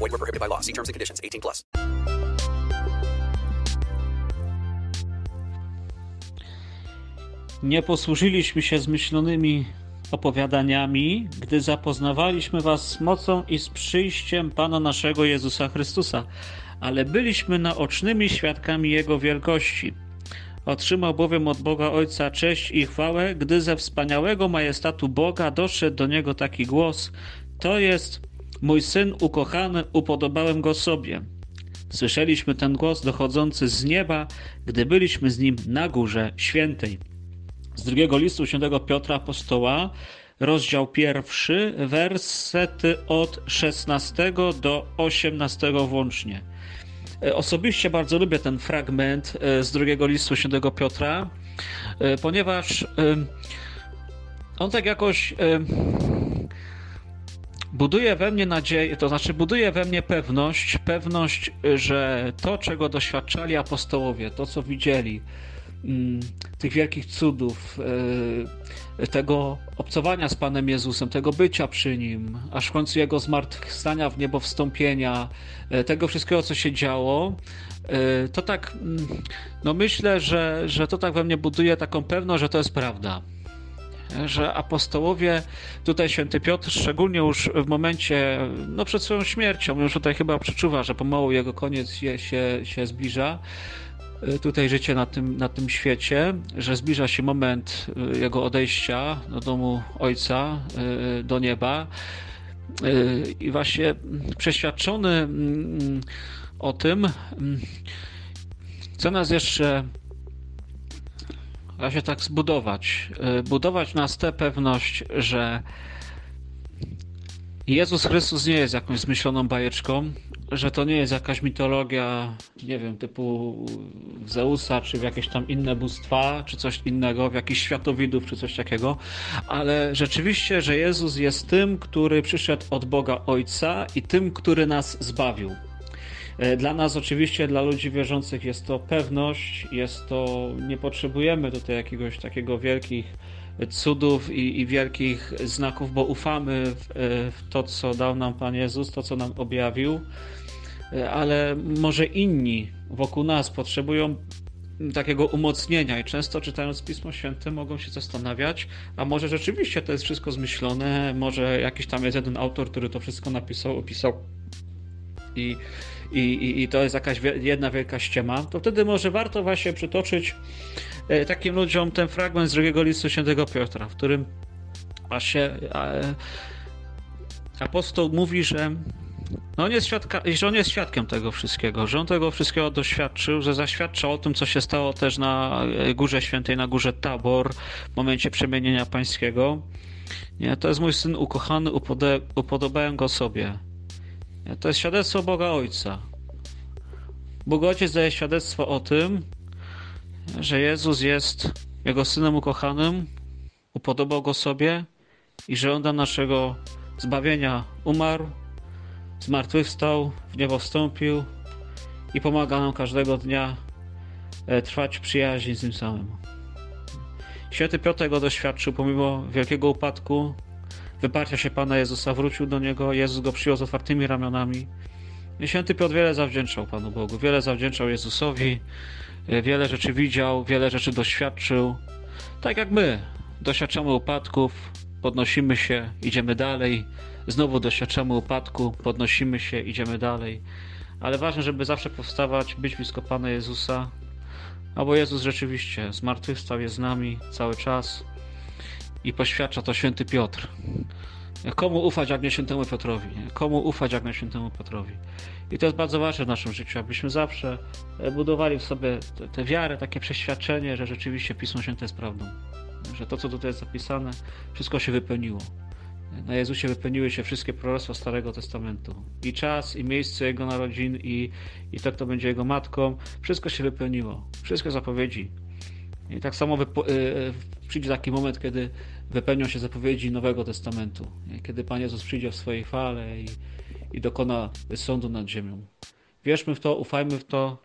Void were prohibited by law. See terms and conditions. 18 plus. Nie posłużyliśmy się zmyślonymi opowiadaniami, gdy zapoznawaliśmy was z mocą i z przyjściem Pana naszego Jezusa Chrystusa, ale byliśmy naocznymi świadkami Jego wielkości. Otrzymał bowiem od Boga Ojca cześć i chwałę, gdy ze wspaniałego majestatu Boga doszedł do Niego taki głos: To jest mój syn ukochany, upodobałem go sobie. Słyszeliśmy ten głos dochodzący z nieba, gdy byliśmy z nim na górze świętej. Z drugiego listu świętego Piotra Apostoła, rozdział pierwszy, wersety od 16 do 18 włącznie. E, Osobiście bardzo lubię ten fragment e, z drugiego listu świętego Piotra, e, ponieważ on tak jakoś buduje we mnie nadzieję, to znaczy buduje we mnie pewność, pewność, że to, czego doświadczali apostołowie, to, co widzieli, mm, tych wielkich cudów, e, tego obcowania z Panem Jezusem, tego bycia przy Nim, aż w końcu Jego zmartwychwstania w niebo wstąpienia, e, tego wszystkiego, co się działo, e, to tak, mm, no myślę, że, że to tak we mnie buduje taką pewność, że to jest prawda że apostołowie, tutaj święty Piotr, szczególnie już w momencie, no przed swoją śmiercią, już tutaj chyba przeczuwa, że pomału jego koniec się, się, się zbliża, y, tutaj życie na tym, na tym świecie, że zbliża się moment y, jego odejścia do domu Ojca, y, do nieba. I właśnie przeświadczony mm, o tym, mm, chce nas jeszcze da się tak zbudować. Y, Budować nas tę pewność, że Jezus Chrystus nie jest jakąś zmyśloną bajeczką, że to nie jest jakaś mitologia, nie wiem, typu Zeusa, czy w jakieś tam inne bóstwa, czy coś innego, w jakichś światowidów, czy coś takiego, ale rzeczywiście, że Jezus jest tym, który przyszedł od Boga Ojca i tym, który nas zbawił. E, Dla nas oczywiście, dla ludzi wierzących jest to pewność, jest to, nie potrzebujemy tutaj jakiegoś takiego wielkich cudów i, i wielkich znaków, bo ufamy w, e, w to, co dał nam Pan Jezus, to, co nam objawił, E, ale może inni wokół nas potrzebują takiego umocnienia i często czytając Pismo Święte mogą się zastanawiać, a może rzeczywiście to jest wszystko zmyślone, może jakiś tam jest jeden autor, który to wszystko napisał, opisał i, i, i, i to jest jakaś jedna wielka ściema, to wtedy może warto właśnie przytoczyć e, takim ludziom ten fragment z drugiego listu świętego Piotra, w którym właśnie apostoł mówi, że no on, jest świadka, że on jest świadkiem tego wszystkiego, że on tego wszystkiego doświadczył, że zaświadcza o tym, co się stało też na e, Górze Świętej, na Górze Tabor, w momencie przemienienia pańskiego. Nie, to jest mój syn ukochany, upode, upodobałem go sobie. To jest świadectwo Boga Ojca. Bóg Ojciec daje świadectwo o tym, że Jezus jest Jego Synem ukochanym, upodobał Go sobie i że On dla naszego zbawienia umarł, zmartwychwstał, w niebo wstąpił i pomaga nam każdego dnia e, trwać w przyjaźni z Nim samym. Święty Piotr tego doświadczył pomimo wielkiego upadku, wyparcia się Pana Jezusa, wrócił do Niego, Jezus go przyjął z otwartymi ramionami. I święty Piotr wiele zawdzięczał Panu Bogu, wiele zawdzięczał Jezusowi, wiele rzeczy widział, wiele rzeczy doświadczył. Tak jak my, doświadczamy upadków, podnosimy się, idziemy dalej, znowu doświadczamy upadku, podnosimy się, idziemy dalej. Ale ważne, żeby zawsze powstawać, być blisko Pana Jezusa, a bo Jezus rzeczywiście zmartwychwstał, jest z nami cały czas i poświadcza to święty Piotr. Komu ufać, jak nie świętemu Piotrowi? Komu ufać, jak nie świętemu Piotrowi? I to jest bardzo ważne w naszym życiu, abyśmy zawsze e, budowali w sobie tę- wiarę, takie przeświadczenie, że rzeczywiście Pismo Święte jest prawdą. Że to, co tutaj jest zapisane, wszystko się wypełniło. Na Jezusie wypełniły się wszystkie proroctwa Starego Testamentu. I czas, i miejsce Jego narodzin, i, i to, kto będzie Jego matką. Wszystko się wypełniło. Wszystkie zapowiedzi. I tak samo wypo- y, przyjdzie taki moment, kiedy wypełnią się zapowiedzi Nowego Testamentu. Kiedy Pan Jezus przyjdzie w swojej chwale i, i dokona sądu nad ziemią. Wierzmy w to, ufajmy w to,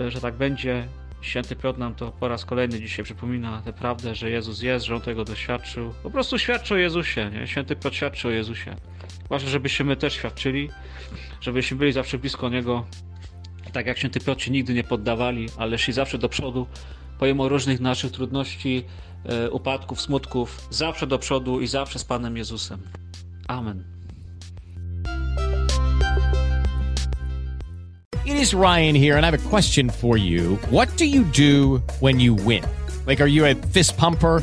y, że tak będzie. Święty Piotr nam to po raz kolejny dzisiaj przypomina tę prawdę, że Jezus jest, że On tego doświadczył. Po prostu świadczy o Jezusie, nie? Święty Piotr świadczy o Jezusie. Ważne, żebyśmy my też świadczyli, żebyśmy byli zawsze blisko Niego. Tak jak Święty Piotr się nigdy nie poddawali, ale szli zawsze do przodu, pomimo różnych naszych trudności, e, upadków, smutków, zawsze do przodu i zawsze z Panem Jezusem. Amen. It is Ryan here, and I have a question for you. What do you do when you win? Like, are you a fist pumper?